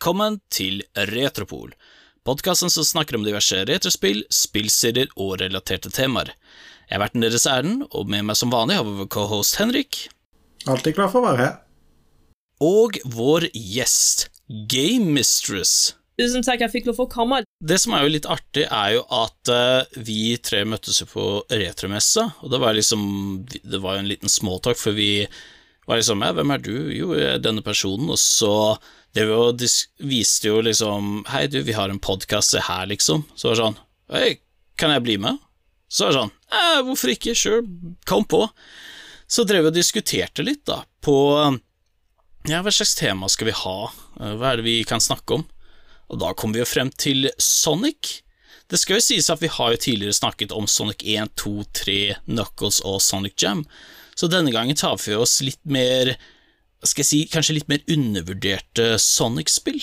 Velkommen til Retropol, podkasten som snakker om diverse retrospill, spillserier og relaterte temaer. Jeg er verten deres ærend, og med meg som vanlig har vi vår cohost Henrik. Alltid klar for å være her. Og vår gjest, Game Mistress. Tusen takk, jeg fikk lov å komme. Det som er jo litt artig, er jo at uh, vi tre møttes jo på retromessa, og det var liksom Det var jo en liten småtalk, for vi var liksom Ja, hvem er du? Jo, jeg er denne personen, og så det jo, de viste jo liksom Hei, du, vi har en podkast, se her, liksom. Så var det sånn Hei, kan jeg bli med? Så var det sånn eh, Hvorfor ikke? Sure, kom på. Så drev vi og diskuterte litt, da, på Ja, hva slags tema skal vi ha? Hva er det vi kan snakke om? Og da kom vi jo frem til Sonic. Det skal jo sies at vi har jo tidligere snakket om Sonic 1, 2, 3, Knuckles og Sonic Jam, så denne gangen tar vi oss litt mer skal jeg si, kanskje litt mer undervurderte Sonic-spill.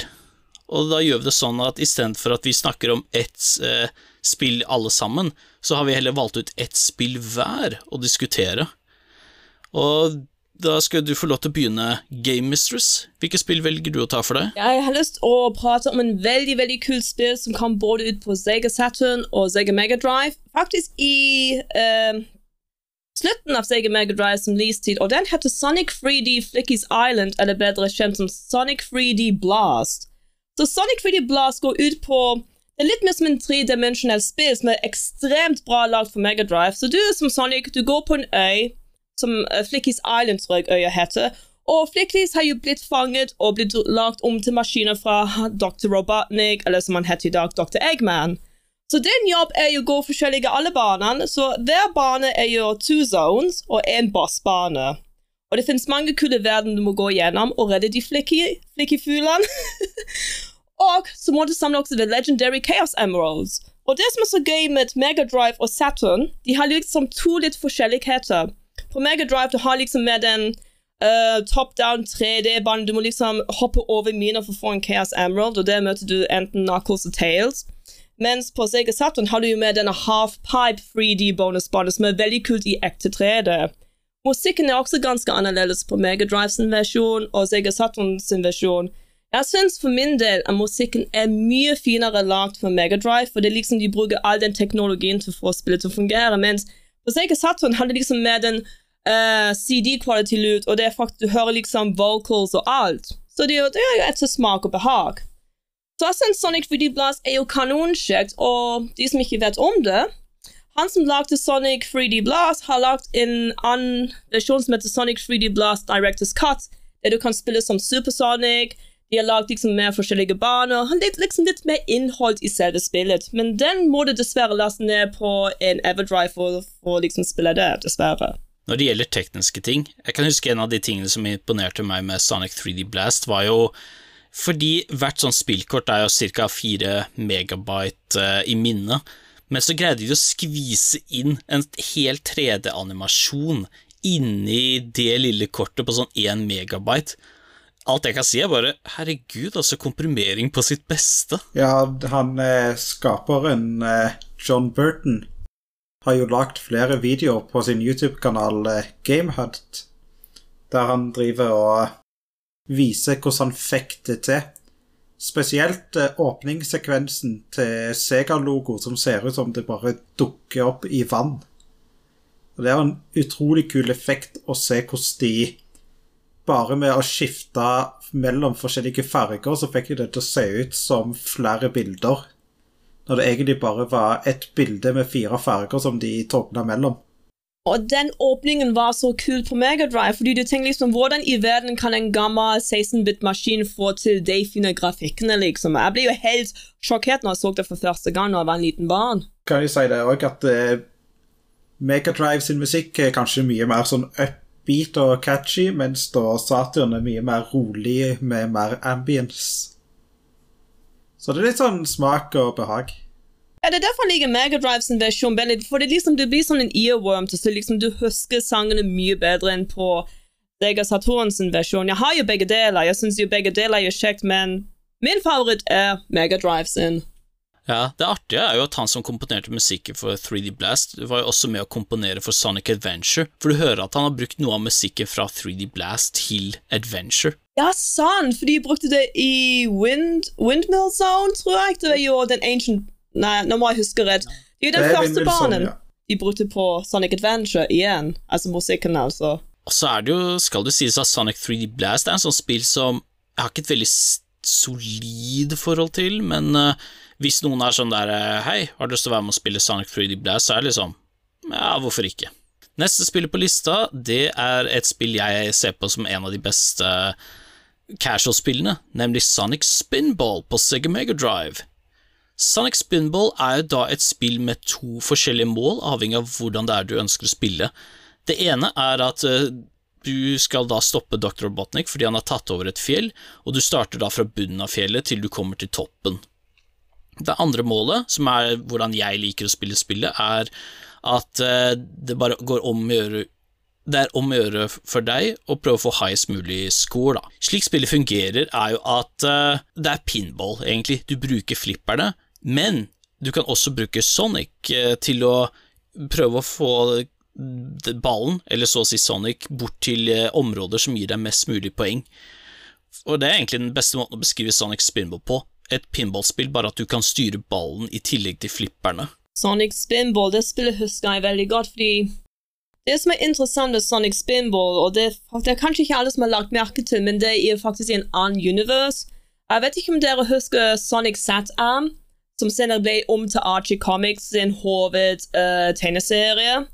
Og da gjør vi det sånn at istedenfor at vi snakker om ett eh, spill alle sammen, så har vi heller valgt ut ett spill hver å diskutere. Og da skal du få lov til å begynne, Game Mistress. Hvilke spill velger du å ta for deg? Jeg har lyst til å prate om en veldig veldig kult spill som kom både ut på Sega Saturn og Sega Mega Drive. Faktisk i uh, slutten av Sega Mega Drive som leasetid, og den heter Sonic 3D Flickies Island, eller bedre kjent som Sonic 3D Blast. Så Sonic 3D Blast går ut på det er litt mer som en tredimensjonell spill som er ekstremt bra lagd for Mega Drive. Så du som Sonic, du går på en øy som uh, Flickies Island, tror jeg øya heter. Og Flickies har jo blitt fanget og blitt lagt om til maskiner fra Dr. Robotnik, eller som han heter i dag, Dr. Eggman. Så din jobb er jo å gå forskjellige alle banene, så hver bane er jo two zones og en bossbane. Og det finnes mange kule verden du må gå gjennom og redde de flikky-fuglene. og så må du samle også The Legendary Chaos Emeralds. Og det som er så gøy med Mega Drive og Saturn, de har liksom to litt forskjelligheter. På Mega Drive du har liksom med den uh, top down 3D-banen. Du må liksom hoppe over miner for å få en Chaos Emerald, og der møter du enten Knuckles og Tails. Mens på Sega Saturn har du jo med denne half pipe 3D-bonusbanen, som er veldig kult i ekte 3D. Musikken er også ganske annerledes på Mega Drive sin versjon og Sega Saturn versjon. Jeg syns for min del at musikken er mye finere lagd for Mega Drive, for det er liksom de bruker all den teknologien til å få spillet til å fungere, mens på Sega Saturn hadde liksom mer den uh, CD-quality-lyd, og det er faktisk, du hører liksom vocals og alt. Så det, det er jo etter smak og behag. Synes Sonic 3D Blast er jo kanonkjekt, og de som ikke vet om det Han som lagde Sonic 3D Blast, har lagd en annen versjon som heter Sonic 3D Blast Directors Cut, der du kan spille som Supersonic. De har lagd liksom mer forskjellige baner. Han litt, liksom litt mer innhold i selve spillet. Men den må du dessverre laste ned på en Everdrive for, for å liksom spille det, dessverre. Når det gjelder tekniske ting, jeg kan huske en av de tingene som imponerte meg med Sonic 3D Blast, var jo fordi hvert sånn spillkort er jo ca. 4 megabyte uh, i minnet, men så greide de å skvise inn en hel 3D-animasjon inni det lille kortet på sånn 1 megabyte. Alt jeg kan si, er bare herregud, altså komprimering på sitt beste. Ja, han eh, skaperen eh, John Burton har jo lagt flere videoer på sin YouTube-kanal eh, Gamehunt, der han driver og vise hvordan han fikk det til. Spesielt eh, åpningssekvensen til Sega-logo, som ser ut som det bare dukker opp i vann. Og Det er en utrolig kul effekt å se hvordan de bare med å skifte mellom forskjellige farger, så fikk de det til å se ut som flere bilder. Når det egentlig bare var ett bilde med fire farger som de togna mellom. Og den åpningen var så kul på Megadrive, fordi du tenker liksom hvordan i verden kan en gammel 16-bit-maskin få til de fine grafikkene, liksom. Jeg ble jo helt sjokkert når jeg så det for første gang da jeg var en liten barn. Kan jeg si det òg, at uh, Megadrive sin musikk er kanskje mye mer sånn upbeat og catchy, mens da Saturn er mye mer rolig med mer ambience. Så det er litt sånn smak og behag. Ja, det er derfor jeg liker Megadrive sin versjon bedre. for det, liksom, det blir sånn en earworm til så liksom du husker sangene mye bedre enn på Sega Saturn sin versjon. Jeg har jo begge deler, jeg syns jo begge deler er kjekt, men min favoritt er Megadrive sin. Ja, Det artige er jo at han som komponerte musikken for 3D Blast, var jo også med å komponere for Sonic Adventure, for du hører at han har brukt noe av musikken fra 3D Blast til Adventure. Ja, sant, for de brukte det i Wind, Windmill Zone, tror jeg. Det var jo den ancient Nei, nå må jeg huske rett. Det er jo den Det er første banen ja. de brukte på Sonic Adventure igjen. Altså musikken, altså. Og så er det jo, skal det sies at Sonic 3D Blast er en sånn spill som jeg har ikke et veldig solid forhold til, men uh, hvis noen er sånn der eh, Hei, har du lyst til å være med og spille Sonic 3D Blast, så er det liksom Ja, hvorfor ikke? Neste spillet på lista, det er et spill jeg ser på som en av de beste casual-spillene, nemlig Sonic Spinball på Sega Mega Drive. Sonic Spinball er jo da et spill med to forskjellige mål, avhengig av hvordan det er du ønsker å spille. Det ene er at eh, du skal da stoppe Dr. Robotnik fordi han har tatt over et fjell, og du starter da fra bunnen av fjellet til du kommer til toppen. Det andre målet, som er hvordan jeg liker å spille spillet, er at eh, det bare går om å gjøre det er om å gjøre for deg å prøve å få highest mulig score, da. Slik spillet fungerer, er jo at uh, det er pinball, egentlig. Du bruker flipperne, men du kan også bruke Sonic eh, til å prøve å få ballen, eller så å si Sonic, bort til eh, områder som gir deg mest mulig poeng. Og det er egentlig den beste måten å beskrive Sonic Spinball på. Et pinballspill, bare at du kan styre ballen i tillegg til flipperne. Sonic Spinball, det spillet husker jeg veldig godt, fordi det som er interessant med Sonic Spinball, og det, det er kanskje ikke alle som har lagt merke til, men det er faktisk i en annen universe. Jeg vet ikke om dere husker Sonic Sat-Arm, som senere ble om til Archie Comics sin hovedtegneserie. Uh,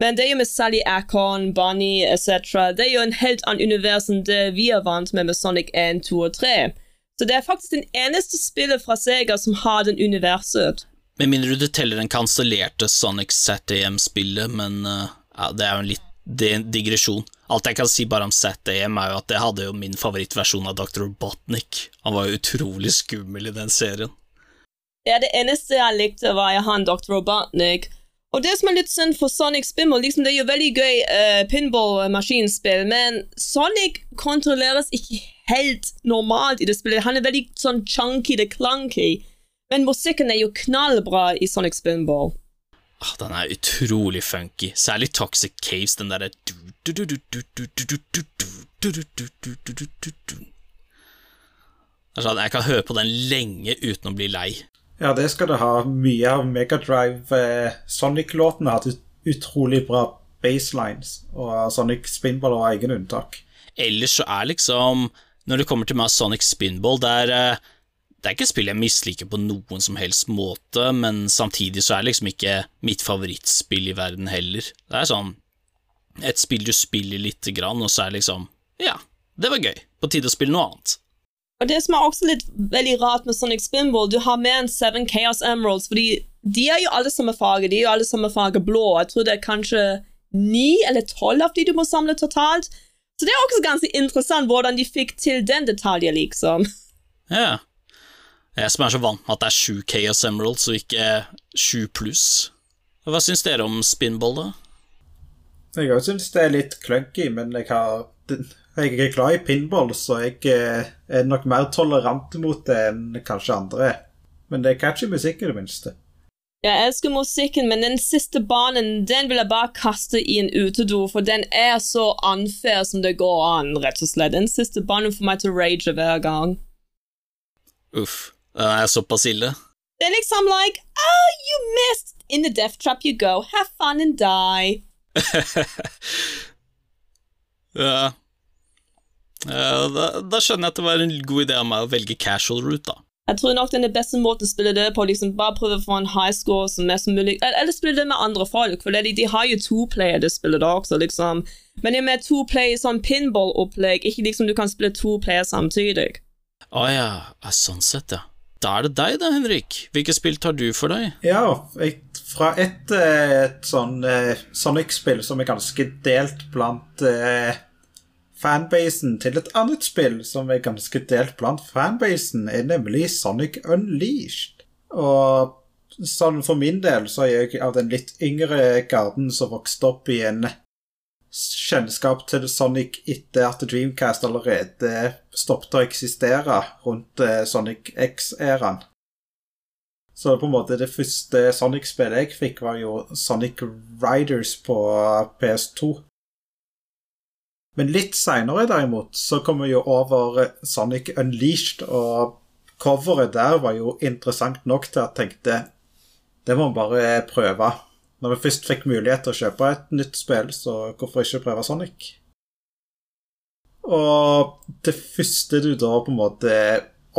men det er jo med Sally Acon, Bunny etc. Det er jo en helt annen univers enn det vi er vant med med Sonic 1, 2 og 3. Så det er faktisk den eneste spillet fra Sega som har den universet. Med mindre du teller den kansellerte Sonic ZAM-spillet, men uh, ja, det er jo en litt det er en digresjon. Alt jeg kan si bare om ZAM, er jo at jeg hadde jo min favorittversjon av Dr. Robotnik. Han var jo utrolig skummel i den serien. Ja, det eneste jeg likte, var jeg han Dr. Robotnik. Og det som er litt synd for Sonic Spinball, liksom det er jo veldig gøy uh, pinball-maskinspill, men Sonic kontrolleres ikke helt normalt i det spillet. Han er veldig sånn chunky det clunky, men musikken er jo knallbra i Sonic Spinball. Ah, Den er utrolig funky, særlig Toxic Caves, den derre Det er sånn, Jeg kan høre på den lenge uten å bli lei. Ja, det skal det ha. Mye av Megadrive eh, Sonic-låtene har hatt utrolig bra baselines, og Sonic Spinball var egen unntak. Ellers så er liksom Når det kommer til meg Sonic Spinball, det er eh, Det er ikke et spill jeg misliker på noen som helst måte, men samtidig så er det liksom ikke mitt favorittspill i verden heller. Det er sånn et spill du spiller lite grann, og så er det liksom Ja, det var gøy. På tide å spille noe annet. Og det som er også litt veldig rart med Sonic Spinball, du har mer enn Seven Chaos Emeralds, fordi de er jo alle samme farge, de er jo alle samme farge blå. Jeg tror det er kanskje ni eller tolv av de du må samle totalt. Så det er også ganske interessant hvordan de fikk til den detaljen, liksom. Ja. Jeg som er så vant med at det er sju Chaos Emeralds og ikke sju pluss. Hva syns dere om Spinball, da? Jeg òg syns det er litt clunky, men jeg, har, jeg er glad i pinball, så jeg eh, er nok mer tolerant mot det enn kanskje andre. Men det er catchy musikk, i det minste. Jeg elsker musikken, men den siste banen den vil jeg bare kaste i en utedo, for den er så unfair som det går an, rett og slett. Den siste banen får meg til å rage hver gang. Uff, den er såpass ille. Det er liksom like, oh, you missed! In the death trap you go, have fun and die. Ja. Ja da, da skjønner jeg at det var en god idé av meg å velge casual route, da. Jeg tror nok den beste måten å spille det på, liksom bare prøve å få en high score som mest mulig, eller spille det med andre folk, for de, de har jo two-player det spillet da også, liksom. Men det med to-player sånn pinball-opplegg, ikke liksom du kan spille to-player samtidig. Å ja, ja, sånn sett, ja. Da er det deg da, Henrik. Hvilke spill tar du for deg? Ja, jeg, fra et, eh, et sånn eh, Sonic-spill som er ganske delt blant eh, fanbasen, til et annet spill som er ganske delt blant fanbasen, er nemlig Sonic Unleashed. Og sånn for min del så er jeg av den litt yngre garden som vokste opp i en kjennskap til Sonic etter at Dreamcast allerede stoppet å eksistere rundt eh, Sonic X-æraen. Så på en måte det første Sonic-spillet jeg fikk, var jo Sonic Riders på PS2. Men litt seinere, derimot, så kom vi jo over Sonic Unleashed, og coveret der var jo interessant nok til at jeg tenkte det må vi bare prøve. Når vi først fikk mulighet til å kjøpe et nytt spill, så hvorfor ikke prøve Sonic? Og det første du da på en måte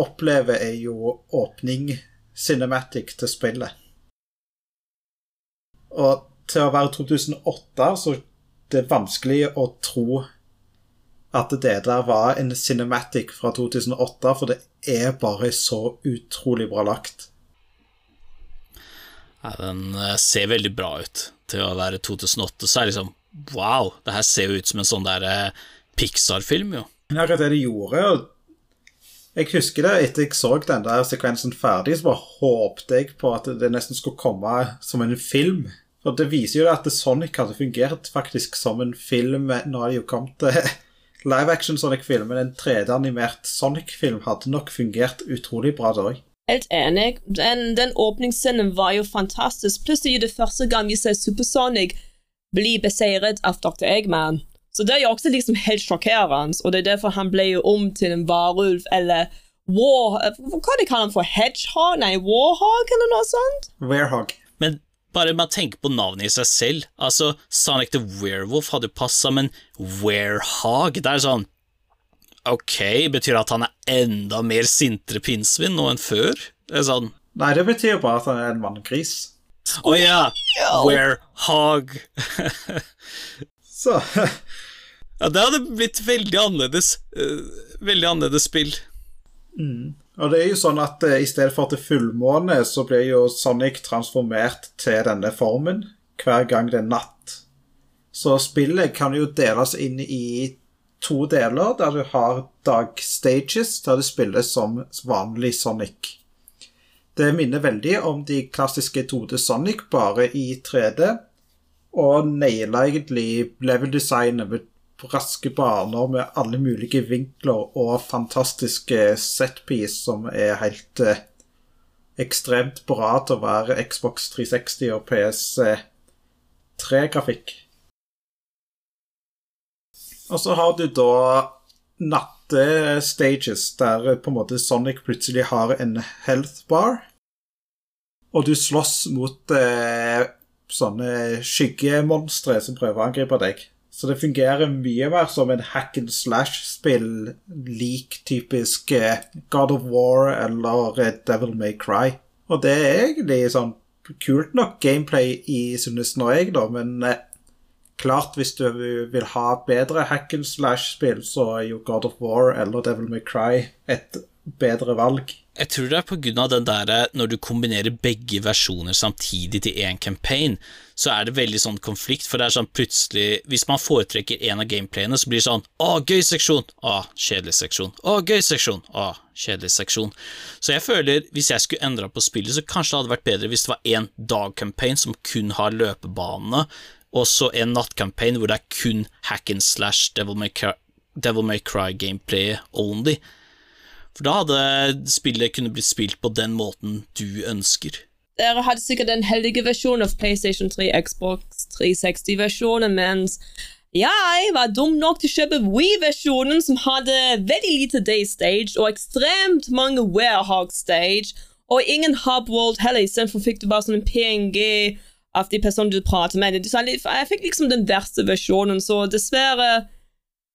opplever, er jo åpning cinematic til spillet. Og til å være 2008, så det er vanskelig å tro at det der var en cinematic fra 2008, for det er bare så utrolig bra lagt. Ja, den eh, ser veldig bra ut til å være 2008. Så er det liksom wow, det her ser jo ut som en sånn der eh, Pixar-film, jo. Akkurat det de gjorde. og Jeg husker det etter jeg så den der sekvensen ferdig, så bare håpte jeg på at det nesten skulle komme som en film. For det viser jo at Sonic hadde fungert faktisk som en film når det jo kom til live action Sonic-film, men en 3D-animert Sonic-film hadde nok fungert utrolig bra da òg. Helt enig. Den, den åpningsscenen var jo fantastisk. Plutselig det første gang vi ser Supersonic bli beseiret av Dr. Eggman. Så det er jo også liksom helt sjokkerende, og det er derfor han ble jo om til en varulv eller war... Hva de kaller han for? Hedgehog? Nei, warhog, eller noe sånt? Warehog. Men bare man tenker på navnet i seg selv. Altså, Sonic the Werewolf hadde passa, men Werehog Det er sånn Ok, betyr det at han er enda mer sintre pinnsvin nå enn før? Det er sånn Nei, det betyr bare at han er en vanngris. Å ja! Werehog. Så ja, det hadde blitt veldig annerledes. eh, veldig annerledes spill. Og det er jo sånn at eh, i stedet for til fullmåne, så blir jo Sonic transformert til denne formen hver gang det er natt. Så spillet kan jo deles inn i to deler, der du har dagstages, der det spilles som vanlig Sonic. Det minner veldig om de klassiske 2D Sonic, bare i 3D, og naila egentlig level-designet med raske baner med alle mulige vinkler og fantastiske setpiece som er helt eh, ekstremt bra til å være Xbox 360 og PS3-grafikk. Og så har du da nattestages, der på en måte Sonic plutselig har en health bar, og du slåss mot eh, sånne skyggemonstre som prøver å angripe deg. Så det fungerer mye mer som en hack and slash-spill lik typisk eh, God of War eller eh, Devil May Cry. Og det er egentlig sånn kult nok gameplay i nå jeg, da, men eh, klart hvis du vil ha bedre hack and slash-spill, så er jo God of War eller Devil May Cry et bedre valg. Jeg tror det er av den der når du kombinerer begge versjoner samtidig til én campaign, så er det veldig sånn konflikt, for det er sånn plutselig Hvis man foretrekker en av gameplayene, så blir det sånn Å, gøy seksjon! Å, kjedelig seksjon. Å, gøy seksjon! Å, kjedelig seksjon. Så jeg føler, hvis jeg skulle endra på spillet, så kanskje det hadde vært bedre hvis det var én dag-campaign som kun har løpebanene, og så en natt-campaign hvor det er kun hack and slash Devil May Cry, Devil May Cry gameplay only. For da hadde spillet kunne blitt spilt på den måten du ønsker. Dere hadde sikkert den heldige versjonen av PlayStation 3, Xbox 360-versjonen, mens jeg var dum nok til å kjøpe Wii-versjonen, som hadde veldig lite Day-stage og ekstremt mange Warehog-stage, og ingen Hub-World heller. Istedenfor fikk du bare sånn en PNG av de personene du prater med. Jeg fikk liksom den verste versjonen, så dessverre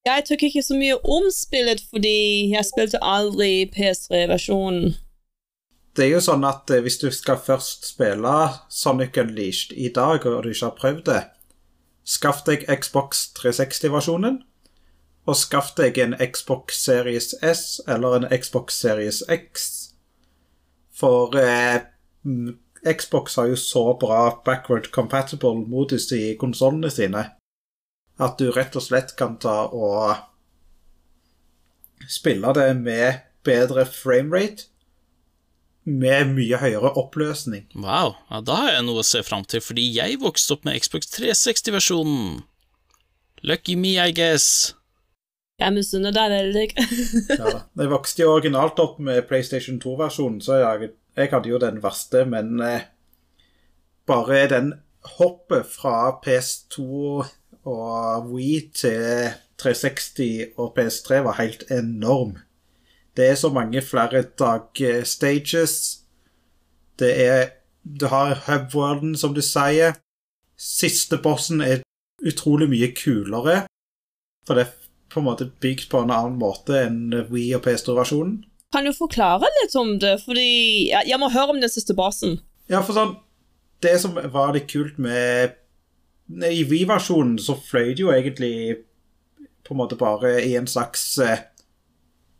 Jeg tok ikke så mye om spillet fordi jeg spilte aldri PS3-versjonen. Det er jo sånn at eh, hvis du skal først spille Sonic Unleashed i dag, og du ikke har prøvd det, skaff deg Xbox 360-versjonen, og skaff deg en Xbox Series S eller en Xbox Series X. For eh, Xbox har jo så bra backward compatible modus i konsollene sine at du rett og slett kan ta og spille det med bedre framerate med mye høyere oppløsning. Wow, ja, da har jeg noe å se fram til, fordi jeg vokste opp med Xbox 360-versjonen. Lucky me, I guess. Jeg misunner deg veldig. Ja, da. jeg vokste jo originalt opp med PlayStation 2-versjonen, så jeg, jeg hadde jo den verste, men eh, bare den hoppet fra PS2 og Wii til 360 og PS3 var helt enorm. Det er så mange flere dagstages. Det er Du har hubworlden, som du sier. Siste bossen er utrolig mye kulere, for det er på en måte bygd på en annen måte enn Wii og PS2-versjonen. Kan du forklare litt om det? Fordi jeg, må høre om den siste bossen. Ja, for sånn Det som var litt kult med I Wii-versjonen så fløy det jo egentlig på en måte bare i en slags eh,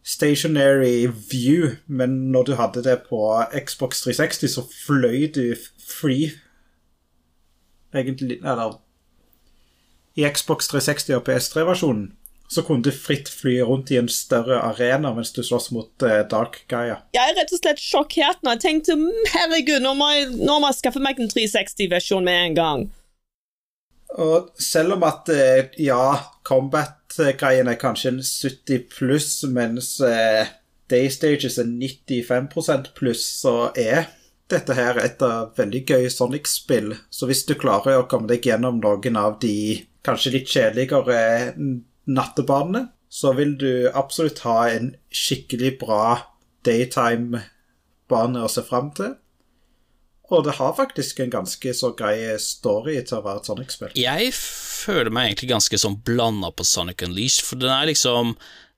stationary view, men når du hadde det på Xbox 360, så fløy du free Egentlig Eller I Xbox 360 og PS3-versjonen så kunne du fritt fly rundt i en større arena mens du slåss mot uh, Dark Gaia. Jeg er rett og slett sjokkert nå. Jeg tenkte herregud, nå må jeg, nå må jeg skaffe meg en 360-versjon med en gang. Og selv om at eh, ja, combat-greiene er kanskje en 70 pluss, mens Day Daystages er 95 pluss, så er dette her et av veldig gøy Sonic-spill. Så hvis du klarer å komme deg gjennom noen av de kanskje litt kjedeligere nattebanene, så vil du absolutt ha en skikkelig bra daytime-bane å se fram til. Og det har faktisk en ganske så grei story til å være et Sonic-spill. Jeg føler meg egentlig ganske sånn blanda på Sonic Unleashed, for den er liksom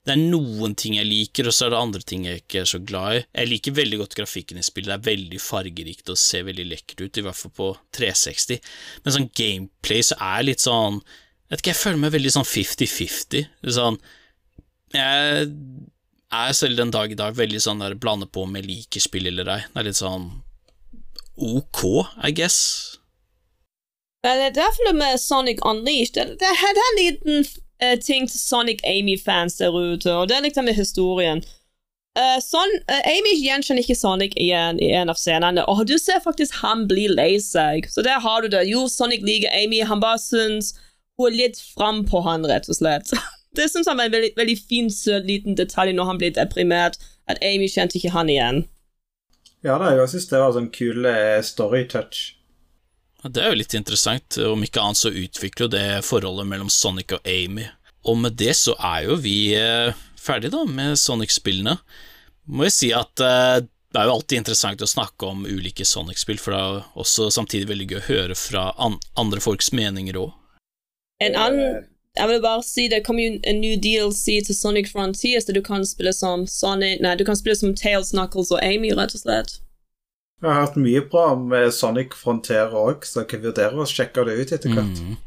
det er noen ting jeg liker, og så er det andre ting jeg ikke er så glad i. Jeg liker veldig godt grafikken i spillet, det er veldig fargerikt og ser veldig lekkert ut, i hvert fall på 360, men sånn gameplay så er litt sånn vet ikke, jeg føler meg veldig sånn 50-50. Sånn Jeg er selv den dag i dag veldig sånn der blander på om jeg liker spill eller ei. Det er litt sånn ok, I guess. Det er derfor med Sonic Unleashed Det, er en liten uh, ting til Sonic Amy-fans der ute, og det er liksom historien. Uh, Son, uh, Amy gjenkjenner ikke Sonic igjen i en av scenene, og du ser faktisk han blir lei seg. Så der har du det. Jo, Sonic liker Amy, han bare syns hun er litt fram på han, rett og slett. Det syns han var en veldig, veldig fin, søt liten detalj når han ble deprimert, at Amy kjente ikke han igjen. Ja da, jeg syns det var sånn kul storytouch. story-touch. Det er jo litt interessant, om ikke annet så utvikler jo det forholdet mellom Sonic og Amy. Og med det så er jo vi eh, ferdig da med Sonic-spillene. Må jeg si at eh, det er jo alltid interessant å snakke om ulike Sonic-spill, for det er også samtidig veldig gøy å høre fra andre folks meninger òg. En annen Jeg vil bare si det kommer jo en ny DLC til Sonic Frontier, så du kan spille som Sonic Nei, du kan spille som Tails, Knuckles og Amy, rett og slett. Jeg har hørt mye bra om Sonic Frontier òg, så jeg kan vurdere å sjekke det ut etter hvert. Mm.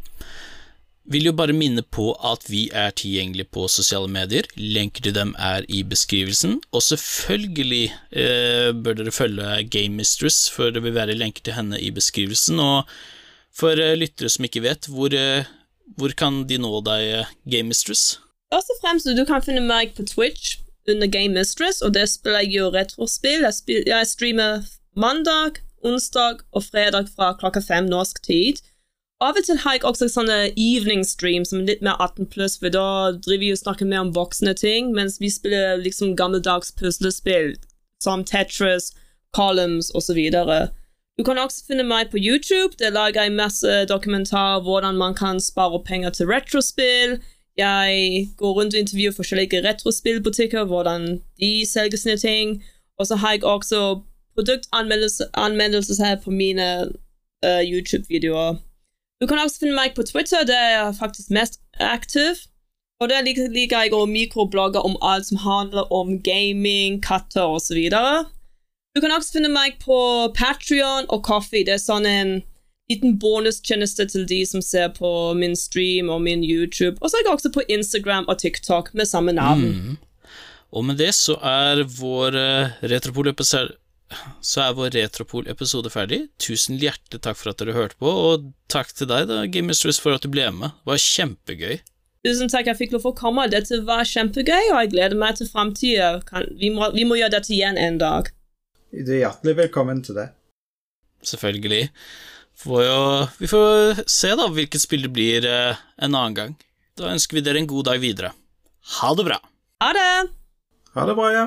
Vil jo bare minne på at vi er tilgjengelige på sosiale medier. Lenker til dem er i beskrivelsen. Og selvfølgelig eh, bør dere følge Game Mistress, for det vil være lenker til henne i beskrivelsen. Og for eh, lyttere som ikke vet, hvor eh, hvor kan de nå deg, Game Mistress? Først og fremst, du kan finne meg på Twitch under Game Mistress, og der spiller jeg jo retrospill. Jeg, spiller, jeg streamer mandag, onsdag og fredag fra klokka fem norsk tid. Av og til har jeg også sånne evening stream som er litt mer 18 pluss, for da driver vi og snakker mer om voksne ting, mens vi spiller liksom gammeldags puslespill som Tetris, Columns osv. Du kan også finne meg på YouTube. Der lager jeg masse dokumentarer hvordan man kan spare penger til retrospill. Jeg går rundt og intervjuer forskjellige retrospillbutikker, hvordan de selger sine ting. Og så har jeg også produktanmeldelser her på mine uh, YouTube-videoer. Du kan også finne meg på Twitter, der jeg er faktisk mest aktiv. Og der liker jeg å mikroblogge om alt som handler om gaming, katter osv. Du kan også finne meg på Patrion og Coffee. Det er sånn en liten bonustjeneste til de som ser på min stream og min YouTube. Og så er jeg også på Instagram og TikTok med samme navn. Mm. Og med det så er vår uh, Retropol-episode så er vår Retropol-episode ferdig. Tusen hjertelig takk for at dere hørte på, og takk til deg, da, Game Mistress, for at du ble med. Det var kjempegøy. Tusen takk, jeg fikk lov å komme. Dette var kjempegøy, og jeg gleder meg til framtida. Vi, vi, må gjøre dette igjen en dag. Du er hjertelig velkommen til det. Selvfølgelig. Får jo, vi får se da hvilket spill det blir eh, en annen gang. Da ønsker vi dere en god dag videre. Ha det bra. Ha det. Ha det bra, ja.